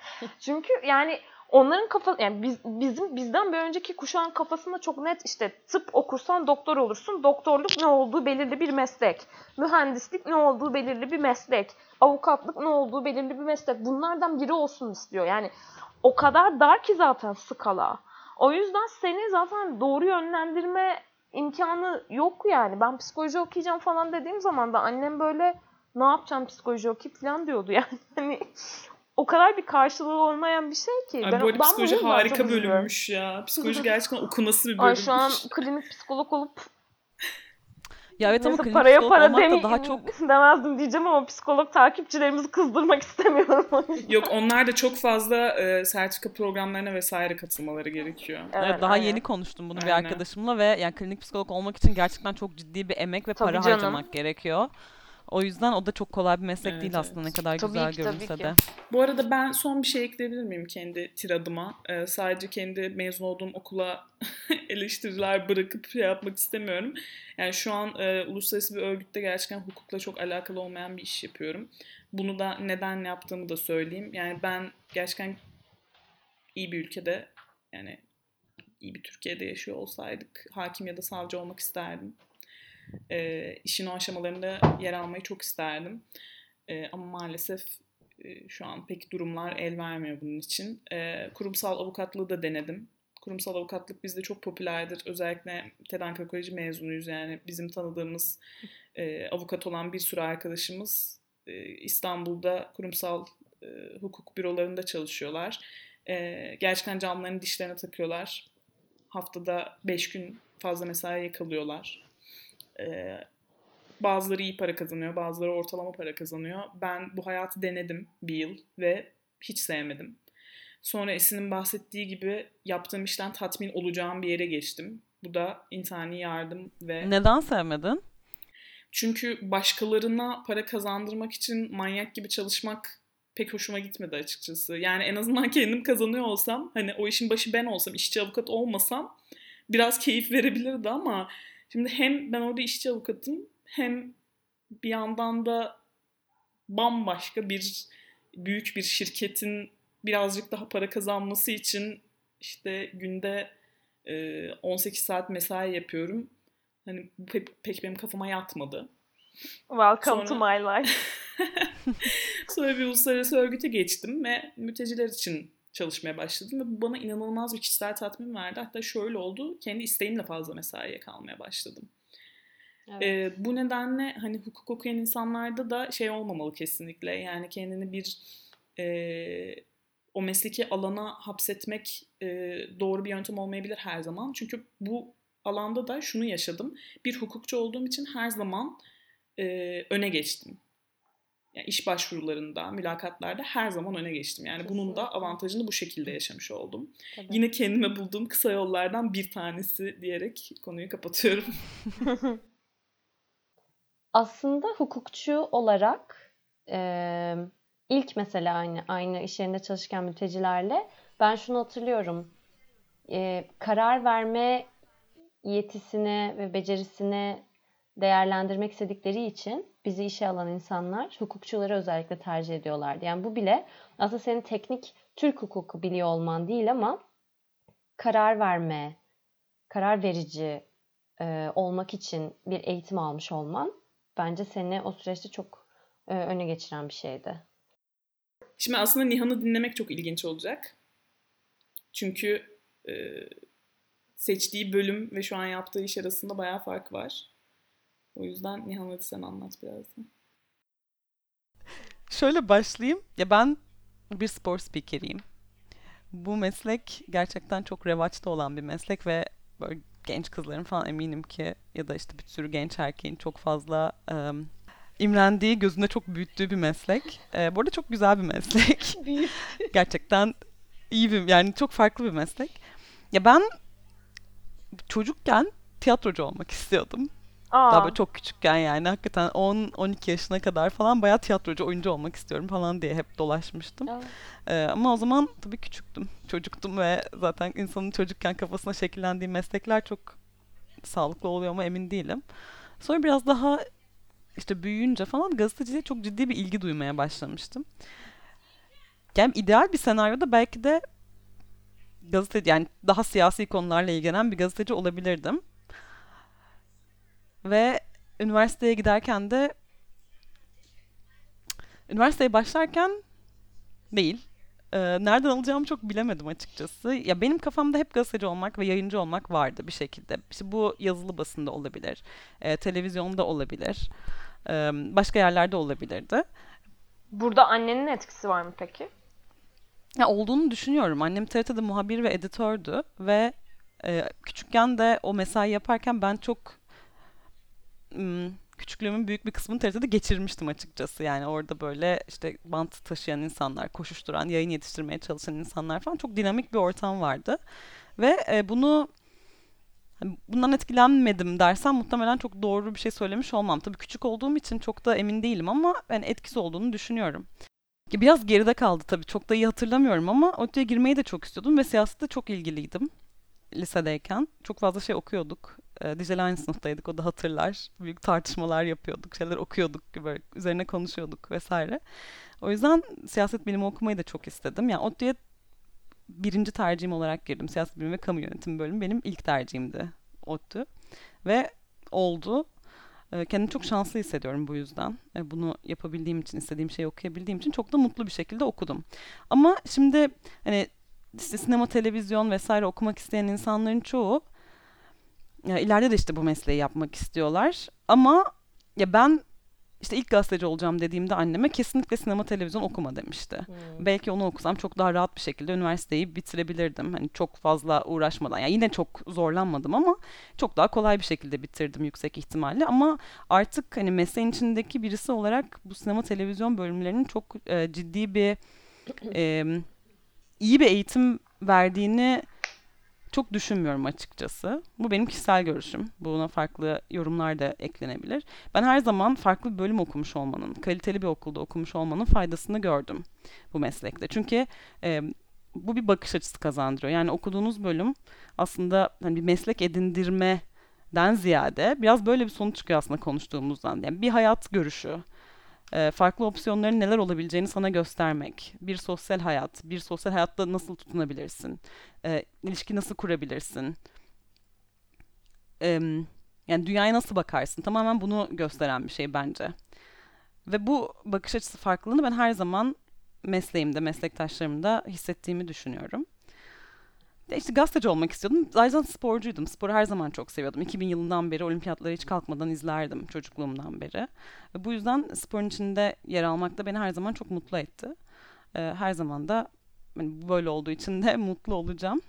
Çünkü yani onların kafa yani biz, bizim bizden bir önceki kuşağın kafasında çok net işte tıp okursan doktor olursun. Doktorluk ne olduğu belirli bir meslek. Mühendislik ne olduğu belirli bir meslek. Avukatlık ne olduğu belirli bir meslek. Bunlardan biri olsun istiyor. Yani o kadar dar ki zaten skala. O yüzden seni zaten doğru yönlendirme imkanı yok yani. Ben psikoloji okuyacağım falan dediğim zaman da annem böyle ne yapacağım psikoloji okuyup falan diyordu yani. Hani o kadar bir karşılığı olmayan bir şey ki. Ay, ben, bu arada ben psikoloji harika bölümmüş ya. Psikoloji gerçekten okunası bir Ay bölümmüş. şu an klinik psikolog olup Ya evet ama neyse paraya para olmak da daha çok demezdim diyeceğim ama psikolog takipçilerimizi kızdırmak istemiyorum. Yok onlar da çok fazla e, sertifika programlarına vesaire katılmaları gerekiyor. Evet, daha aynen. yeni konuştum bunu bir Aynen. arkadaşımla ve yani klinik psikolog olmak için gerçekten çok ciddi bir emek ve Tabii para canım. harcamak gerekiyor. O yüzden o da çok kolay bir meslek Evet, değil aslında evet. ne kadar Tabii güzel ki, tabii görünse ki. de. Bu arada ben son bir şey ekleyebilir miyim kendi tiradıma? Ee, sadece kendi mezun olduğum okula eleştiriler bırakıp şey yapmak istemiyorum. Yani şu an e, uluslararası bir örgütte gerçekten hukukla çok alakalı olmayan bir iş yapıyorum. Bunu da neden yaptığımı da söyleyeyim. Yani ben gerçekten iyi bir ülkede yani iyi bir Türkiye'de yaşıyor olsaydık hakim ya da savcı olmak isterdim. E, işin o aşamalarında yer almayı çok isterdim. E, ama maalesef e, şu an pek durumlar el vermiyor bunun için. E, kurumsal avukatlığı da denedim. Kurumsal avukatlık bizde çok popülerdir. Özellikle TED Ankara Koleji mezunuyuz yani bizim tanıdığımız e, avukat olan bir sürü arkadaşımız e, İstanbul'da kurumsal e, hukuk bürolarında çalışıyorlar. E, gerçekten camlarını dişlerine takıyorlar. Haftada 5 gün fazla mesai yakalıyorlar. E, bazıları iyi para kazanıyor, bazıları ortalama para kazanıyor. Ben bu hayatı denedim bir yıl ve hiç sevmedim. Sonra Esin'in bahsettiği gibi yaptığım işten tatmin olacağım bir yere geçtim. Bu da insani yardım ve Neden sevmedin? çünkü başkalarına para kazandırmak için manyak gibi çalışmak pek hoşuma gitmedi açıkçası. Yani en azından kendim kazanıyor olsam, hani o işin başı ben olsam, işçi avukat olmasam biraz keyif verebilirdi ama şimdi hem ben orada işçi avukatım hem bir yandan da bambaşka bir büyük bir şirketin birazcık daha para kazanması için işte günde e, 18 saat mesai yapıyorum. Hani bu pek, pek benim kafama yatmadı. Welcome to Sonra- my life. Sonra bir uluslararası örgüte geçtim ve mülteciler için çalışmaya başladım ve bu bana inanılmaz bir kişisel tatmin verdi. Hatta şöyle oldu, kendi isteğimle fazla mesaiye kalmaya başladım. Evet. Ee, bu nedenle hani hukuk okuyan insanlarda da şey olmamalı kesinlikle. Yani kendini bir e, o mesleki alana hapsetmek e, doğru bir yöntem olmayabilir her zaman. Çünkü bu alanda da şunu yaşadım. Bir hukukçu olduğum için her zaman e, öne geçtim. Yani iş başvurularında, mülakatlarda her zaman öne geçtim. Yani bunun da avantajını bu şekilde yaşamış oldum. Tabii. Yine kendime bulduğum kısa yollardan bir tanesi diyerek konuyu kapatıyorum. Aslında hukukçu olarak e, ilk mesela aynı aynı iş yerinde çalışırken mültecilerle ben şunu hatırlıyorum. E, karar verme yetisini ve becerisini değerlendirmek istedikleri için bizi işe alan insanlar hukukçuları özellikle tercih ediyorlardı. Yani bu bile aslında senin teknik Türk hukuku biliyor olman değil ama karar verme, karar verici e, olmak için bir eğitim almış olman bence seni o süreçte çok e, öne geçiren bir şeydi. Şimdi aslında Nihan'ı dinlemek çok ilginç olacak. Çünkü e, seçtiği bölüm ve şu an yaptığı iş arasında bayağı fark var. O yüzden Nihan hadi sen anlat biraz da. Şöyle başlayayım. Ya ben bir spor spikeriyim. Bu meslek gerçekten çok revaçta olan bir meslek ve böyle genç kızların falan eminim ki ya da işte bir sürü genç erkeğin çok fazla em, imrendiği, gözünde çok büyüttüğü bir meslek. E, bu arada çok güzel bir meslek. Gerçekten iyi bir, yani çok farklı bir meslek. Ya ben çocukken tiyatrocu olmak istiyordum. Aa, Daha böyle çok küçükken yani hakikaten 10-12 yaşına kadar falan bayağı tiyatrocu, oyuncu olmak istiyorum falan diye hep dolaşmıştım. Aa. Ee, ama o zaman tabii küçüktüm. Çocuktum ve zaten insanın çocukken kafasına şekillendiği meslekler çok sağlıklı oluyor mu emin değilim. Sonra biraz daha işte büyüyünce falan gazeteciliğe çok ciddi bir ilgi duymaya başlamıştım. Yani ideal bir senaryoda belki de gazete yani daha siyasi konularla ilgilenen bir gazeteci olabilirdim. Ve üniversiteye giderken de üniversiteye başlarken değil. Ee, nereden alacağımı çok bilemedim açıkçası. Ya benim kafamda hep gazeteci olmak ve yayıncı olmak vardı bir şekilde. İşte bu yazılı basında olabilir, e, televizyonda olabilir, e, başka yerlerde olabilirdi. burada annenin etkisi var mı peki? Ya olduğunu düşünüyorum. Annem TRT'de muhabir ve editördü ve e, küçükken de o mesai yaparken ben çok küçüklüğümün büyük bir kısmını TRT'de geçirmiştim açıkçası. Yani orada böyle işte bant taşıyan insanlar, koşuşturan, yayın yetiştirmeye çalışan insanlar falan çok dinamik bir ortam vardı. Ve e, bunu hani bundan etkilenmedim dersem muhtemelen çok doğru bir şey söylemiş olmam. Tabii küçük olduğum için çok da emin değilim ama ben etkisi olduğunu düşünüyorum. Biraz geride kaldı tabii. Çok da iyi hatırlamıyorum ama ODTÜ'ye girmeyi de çok istiyordum ve siyasette çok ilgiliydim lisedeyken. Çok fazla şey okuyorduk. Ee, Dicle aynı sınıftaydık, o da hatırlar. Büyük tartışmalar yapıyorduk, şeyler okuyorduk, böyle üzerine konuşuyorduk vesaire. O yüzden siyaset bilimi okumayı da çok istedim. Yani ODTÜ'ye birinci tercihim olarak girdim. Siyaset bilimi ve kamu yönetimi bölümü benim ilk tercihimdi ODTÜ. Ve oldu. Ee, Kendimi çok şanslı hissediyorum bu yüzden. Ee, Bunu yapabildiğim için, istediğim şeyi okuyabildiğim için çok da mutlu bir şekilde okudum. Ama şimdi hani sinema, televizyon vesaire okumak isteyen insanların çoğu ya ileride de işte bu mesleği yapmak istiyorlar. Ama ya ben işte ilk gazeteci olacağım dediğimde anneme kesinlikle sinema, televizyon okuma demişti. Hmm. Belki onu okusam çok daha rahat bir şekilde üniversiteyi bitirebilirdim. Hani çok fazla uğraşmadan. Yani yine çok zorlanmadım ama çok daha kolay bir şekilde bitirdim yüksek ihtimalle. Ama artık hani mesleğin içindeki birisi olarak bu sinema televizyon bölümlerinin çok e, ciddi bir e, iyi bir eğitim verdiğini çok düşünmüyorum açıkçası. Bu benim kişisel görüşüm. Buna farklı yorumlar da eklenebilir. Ben her zaman farklı bir bölüm okumuş olmanın, kaliteli bir okulda okumuş olmanın faydasını gördüm bu meslekte. Çünkü e, bu bir bakış açısı kazandırıyor. Yani okuduğunuz bölüm aslında hani bir meslek edindirmeden ziyade biraz böyle bir sonuç çıkıyor aslında konuştuğumuzdan. Yani bir hayat görüşü, e, farklı opsiyonların neler olabileceğini sana göstermek, bir sosyal hayat, bir sosyal hayatta nasıl tutunabilirsin, e, ilişki nasıl kurabilirsin, yani dünyaya nasıl bakarsın, tamamen bunu gösteren bir şey bence. Ve bu bakış açısı farklılığını ben her zaman mesleğimde, meslektaşlarımda hissettiğimi düşünüyorum. De işte gazeteci olmak istiyordum. Zaten sporcuydum. Sporu her zaman çok seviyordum. 2000 yılından beri olimpiyatları hiç kalkmadan izlerdim çocukluğumdan beri. Ve bu yüzden sporun içinde yer almak da beni her zaman çok mutlu etti. Ee, her zaman da hani böyle olduğu için de mutlu olacağım.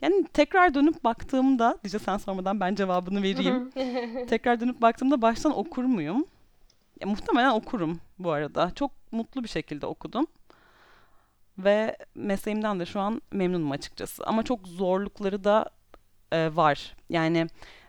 Yani tekrar dönüp baktığımda, Dice sen sormadan ben cevabını vereyim. tekrar dönüp baktığımda baştan okur muyum? Ya, muhtemelen okurum bu arada. Çok mutlu bir şekilde okudum. Ve mesleğimden de şu an memnunum açıkçası. Ama çok zorlukları da e, var. Yani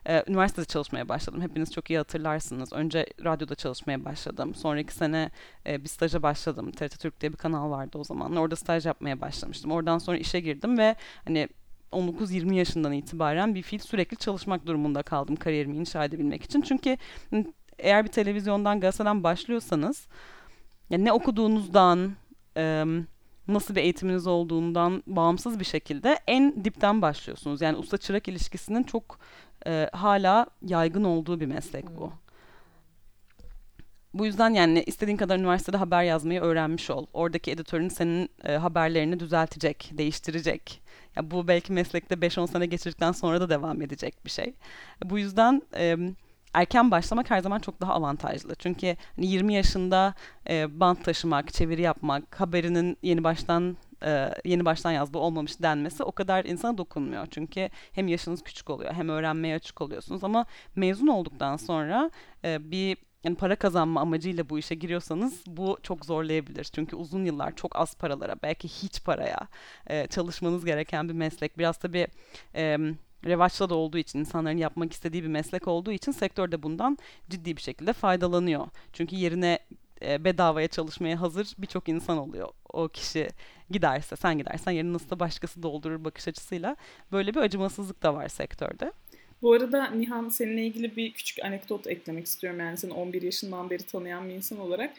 e, üniversitede çalışmaya başladım. Hepiniz çok iyi hatırlarsınız. Önce radyoda çalışmaya başladım. Sonraki sene e, bir staja başladım. TRT Türk diye bir kanal vardı o zaman. Orada staj yapmaya başlamıştım. Oradan sonra işe girdim ve hani 19-20 yaşından itibaren bir fiil sürekli çalışmak durumunda kaldım kariyerimi inşa edebilmek için. Çünkü eğer bir televizyondan, gazeteden başlıyorsanız yani ne okuduğunuzdan, e, nasıl bir eğitiminiz olduğundan bağımsız bir şekilde en dipten başlıyorsunuz. Yani usta çırak ilişkisinin çok e, hala yaygın olduğu bir meslek bu. Bu yüzden yani istediğin kadar üniversitede haber yazmayı öğrenmiş ol. Oradaki editörün senin e, haberlerini düzeltecek, değiştirecek. Ya bu belki meslekte 5-10 sene geçirdikten sonra da devam edecek bir şey. Bu yüzden e, erken başlamak her zaman çok daha avantajlı. Çünkü hani 20 yaşında e, bant taşımak, çeviri yapmak, haberinin yeni baştan e, yeni baştan yazdığı olmamış denmesi o kadar insana dokunmuyor. Çünkü hem yaşınız küçük oluyor hem öğrenmeye açık oluyorsunuz ama mezun olduktan sonra e, bir yani para kazanma amacıyla bu işe giriyorsanız bu çok zorlayabilir. Çünkü uzun yıllar çok az paralara belki hiç paraya e, çalışmanız gereken bir meslek. Biraz tabii e, revaçta da olduğu için insanların yapmak istediği bir meslek olduğu için sektör de bundan ciddi bir şekilde faydalanıyor. Çünkü yerine e, bedavaya çalışmaya hazır birçok insan oluyor. O kişi giderse, sen gidersen yerini nasıl da başkası doldurur bakış açısıyla. Böyle bir acımasızlık da var sektörde. Bu arada Nihan seninle ilgili bir küçük anekdot eklemek istiyorum. Yani seni 11 yaşından beri tanıyan bir insan olarak.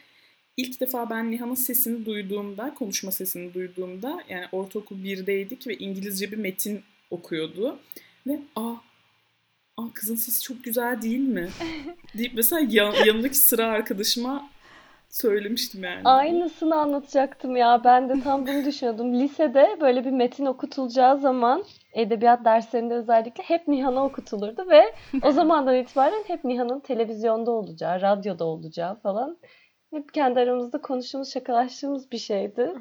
İlk defa ben Nihan'ın sesini duyduğumda, konuşma sesini duyduğumda yani ortaokul 1'deydik ve İngilizce bir metin okuyordu. Ve aa, aa kızın sesi çok güzel değil mi? deyip mesela yan, yanındaki sıra arkadaşıma söylemiştim yani. Aynısını anlatacaktım ya. Ben de tam bunu düşünüyordum. Lisede böyle bir metin okutulacağı zaman edebiyat derslerinde özellikle hep Nihan'a okutulurdu ve o zamandan itibaren hep Nihan'ın televizyonda olacağı, radyoda olacağı falan hep kendi aramızda konuştuğumuz, şakalaştığımız bir şeydi.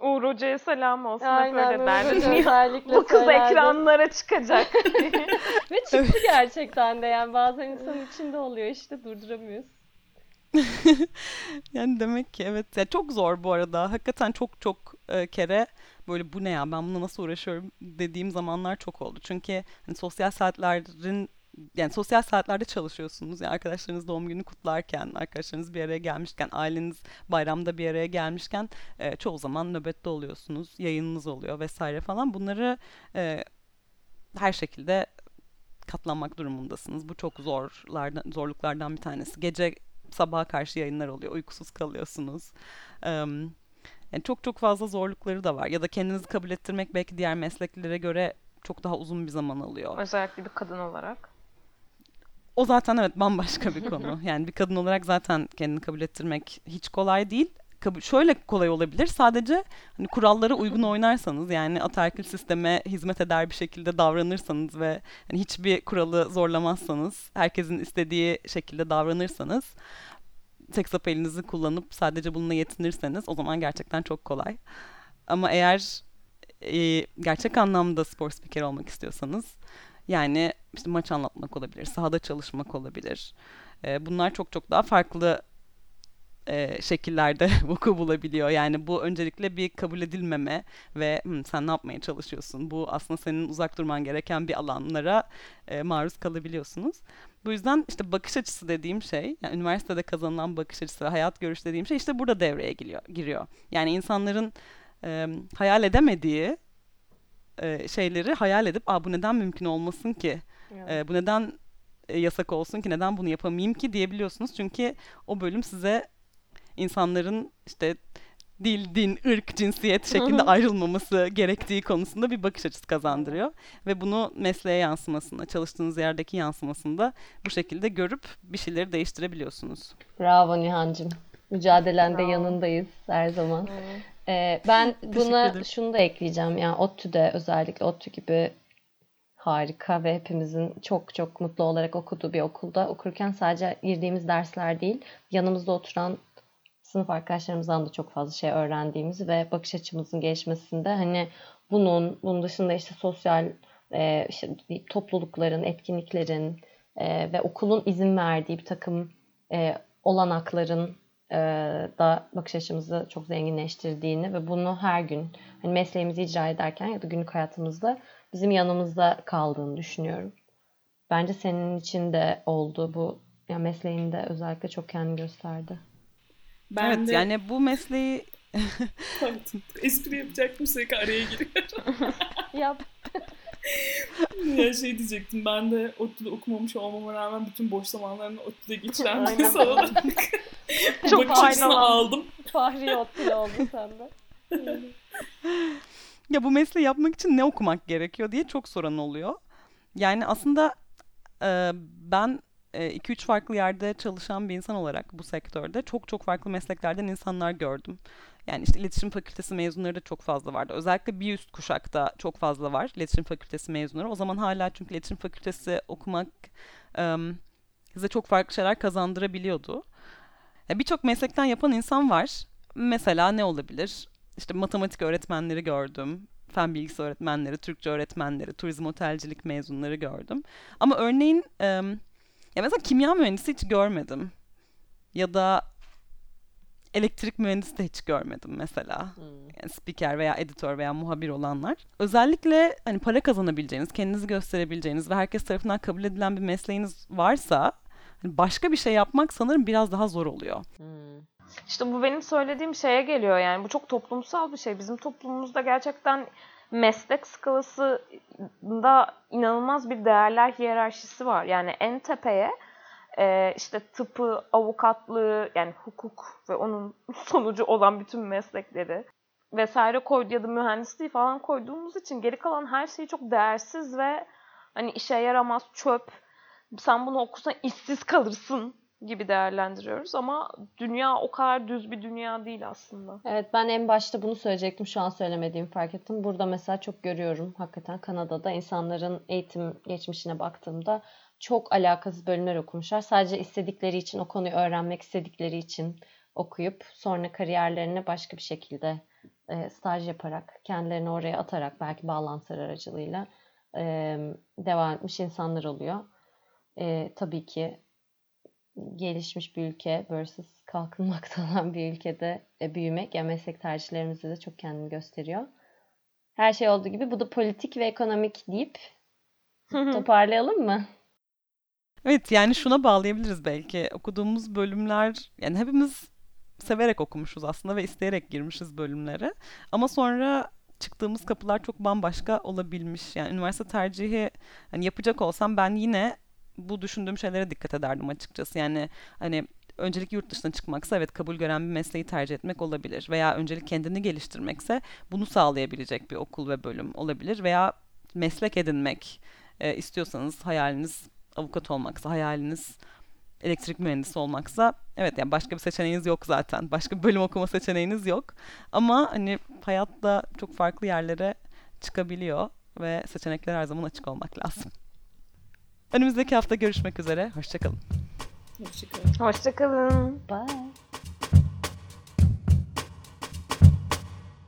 Uğur Hoca'ya selam olsun. Hep Aynen öyle derdi. Bu kız söylerdi. ekranlara çıkacak. Ve çıktı gerçekten de yani bazen insanın içinde oluyor işte durduramıyoruz. Yani demek ki evet. Ya çok zor bu arada. Hakikaten çok çok e, kere böyle bu ne ya ben bununla nasıl uğraşıyorum dediğim zamanlar çok oldu. Çünkü hani sosyal saatlerin yani sosyal saatlerde çalışıyorsunuz. Yani arkadaşlarınız doğum günü kutlarken, arkadaşlarınız bir araya gelmişken, aileniz bayramda bir araya gelmişken e, çoğu zaman nöbette oluyorsunuz. Yayınınız oluyor vesaire falan. Bunları e, her şekilde katlanmak durumundasınız. Bu çok zorlardan, zorluklardan bir tanesi. Gece sabaha karşı yayınlar oluyor. Uykusuz kalıyorsunuz. Em, yani çok çok fazla zorlukları da var. Ya da kendinizi kabul ettirmek belki diğer mesleklere göre çok daha uzun bir zaman alıyor. Özellikle bir kadın olarak. O zaten evet bambaşka bir konu. Yani bir kadın olarak zaten kendini kabul ettirmek hiç kolay değil. Kabul, şöyle kolay olabilir. Sadece hani kurallara uygun oynarsanız yani ataerkil sisteme hizmet eder bir şekilde davranırsanız ve hani hiçbir kuralı zorlamazsanız, herkesin istediği şekilde davranırsanız tek sap elinizi kullanıp sadece bununla yetinirseniz o zaman gerçekten çok kolay. Ama eğer e, gerçek anlamda spor spikeri olmak istiyorsanız yani işte maç anlatmak olabilir, sahada çalışmak olabilir. E, bunlar çok çok daha farklı e, şekillerde vuku bulabiliyor. Yani bu öncelikle bir kabul edilmeme ve "Hı, sen ne yapmaya çalışıyorsun? Bu aslında senin uzak durman gereken bir alanlara e, maruz kalabiliyorsunuz. Bu yüzden işte bakış açısı dediğim şey, yani üniversitede kazanılan bakış açısı, hayat görüş dediğim şey işte burada devreye giriyor. giriyor. Yani insanların e, hayal edemediği e, şeyleri hayal edip, Aa, bu neden mümkün olmasın ki? E, bu neden e, yasak olsun ki? Neden bunu yapamayayım ki diyebiliyorsunuz. Çünkü o bölüm size insanların işte dil, din, ırk, cinsiyet şeklinde ayrılmaması gerektiği konusunda bir bakış açısı kazandırıyor. Ve bunu mesleğe yansımasında, çalıştığınız yerdeki yansımasında bu şekilde görüp bir şeyleri değiştirebiliyorsunuz. Bravo Nihan'cığım. Mücadelende Bravo. yanındayız her zaman. Ee, ben buna şunu da ekleyeceğim. Yani ODTÜ'de özellikle ODTÜ gibi harika ve hepimizin çok çok mutlu olarak okuduğu bir okulda okurken sadece girdiğimiz dersler değil, yanımızda oturan sınıf arkadaşlarımızdan da çok fazla şey öğrendiğimiz ve bakış açımızın gelişmesinde hani bunun, bunun dışında işte sosyal e, işte toplulukların, etkinliklerin e, ve okulun izin verdiği bir takım e, olanakların da bakış açımızı çok zenginleştirdiğini ve bunu her gün hani mesleğimizi icra ederken ya da günlük hayatımızda bizim yanımızda kaldığını düşünüyorum. Bence senin için de oldu bu ya mesleğinde özellikle çok kendini gösterdi. Ben evet de yani bu mesleği espri yapacaktım sürekli araya giriyorum. Yap. ya şey diyecektim ben de ODTÜ'de okumamış olmama rağmen bütün boş zamanlarını ODTÜ'de geçiren birisi olarak Çok bakış açısını aldım. Fahri Ottil oldu sende. ya bu mesleği yapmak için ne okumak gerekiyor diye çok soran oluyor. Yani aslında e, ben 2-3 farklı yerde çalışan bir insan olarak bu sektörde çok çok farklı mesleklerden insanlar gördüm. Yani işte iletişim fakültesi mezunları da çok fazla vardı. Özellikle bir üst kuşakta çok fazla var iletişim fakültesi mezunları. O zaman hala çünkü iletişim fakültesi okumak e, size çok farklı şeyler kazandırabiliyordu. Birçok meslekten yapan insan var. Mesela ne olabilir? İşte matematik öğretmenleri gördüm. Fen bilgisi öğretmenleri, Türkçe öğretmenleri, turizm otelcilik mezunları gördüm. Ama örneğin em, ya mesela kimya mühendisi hiç görmedim. Ya da elektrik mühendisi de hiç görmedim mesela. Hmm. Yani spiker veya editör veya muhabir olanlar. Özellikle hani para kazanabileceğiniz, kendinizi gösterebileceğiniz ve herkes tarafından kabul edilen bir mesleğiniz varsa başka bir şey yapmak sanırım biraz daha zor oluyor. Hmm. İşte bu benim söylediğim şeye geliyor yani. Bu çok toplumsal bir şey. Bizim toplumumuzda gerçekten meslek skalasında inanılmaz bir değerler hiyerarşisi var. Yani en tepeye e, işte tıpı, avukatlığı yani hukuk ve onun sonucu olan bütün meslekleri vesaire koydu ya da mühendisliği falan koyduğumuz için geri kalan her şey çok değersiz ve hani işe yaramaz çöp. Sen bunu okusan işsiz kalırsın gibi değerlendiriyoruz ama dünya o kadar düz bir dünya değil aslında. Evet ben en başta bunu söyleyecektim. Şu an söylemediğimi fark ettim. Burada mesela çok görüyorum hakikaten Kanada'da insanların eğitim geçmişine baktığımda çok alakasız bölümler okumuşlar. Sadece istedikleri için, o konuyu öğrenmek istedikleri için okuyup sonra kariyerlerine başka bir şekilde e, staj yaparak, kendilerini oraya atarak belki bağlantılar aracılığıyla e, devam etmiş insanlar oluyor. E, tabii ki gelişmiş bir ülke versus kalkınmakta olan bir ülkede e, büyümek yani meslek tercihlerimizde de çok kendini gösteriyor. Her şey olduğu gibi bu da politik ve ekonomik deyip toparlayalım mı? Evet yani şuna bağlayabiliriz belki. Okuduğumuz bölümler yani hepimiz severek okumuşuz aslında ve isteyerek girmişiz bölümlere. Ama sonra çıktığımız kapılar çok bambaşka olabilmiş. Yani üniversite tercihi hani yapacak olsam ben yine bu düşündüğüm şeylere dikkat ederdim açıkçası. Yani hani öncelik yurt dışına çıkmaksa evet kabul gören bir mesleği tercih etmek olabilir. Veya öncelik kendini geliştirmekse bunu sağlayabilecek bir okul ve bölüm olabilir. Veya meslek edinmek e, istiyorsanız hayaliniz avukat olmaksa, hayaliniz elektrik mühendisi olmaksa evet yani başka bir seçeneğiniz yok zaten. Başka bir bölüm okuma seçeneğiniz yok. Ama hani hayatta çok farklı yerlere çıkabiliyor ve seçenekler her zaman açık olmak lazım. Önümüzdeki hafta görüşmek üzere. Hoşçakalın. Hoşçakalın. Hoşçakalın. Bye.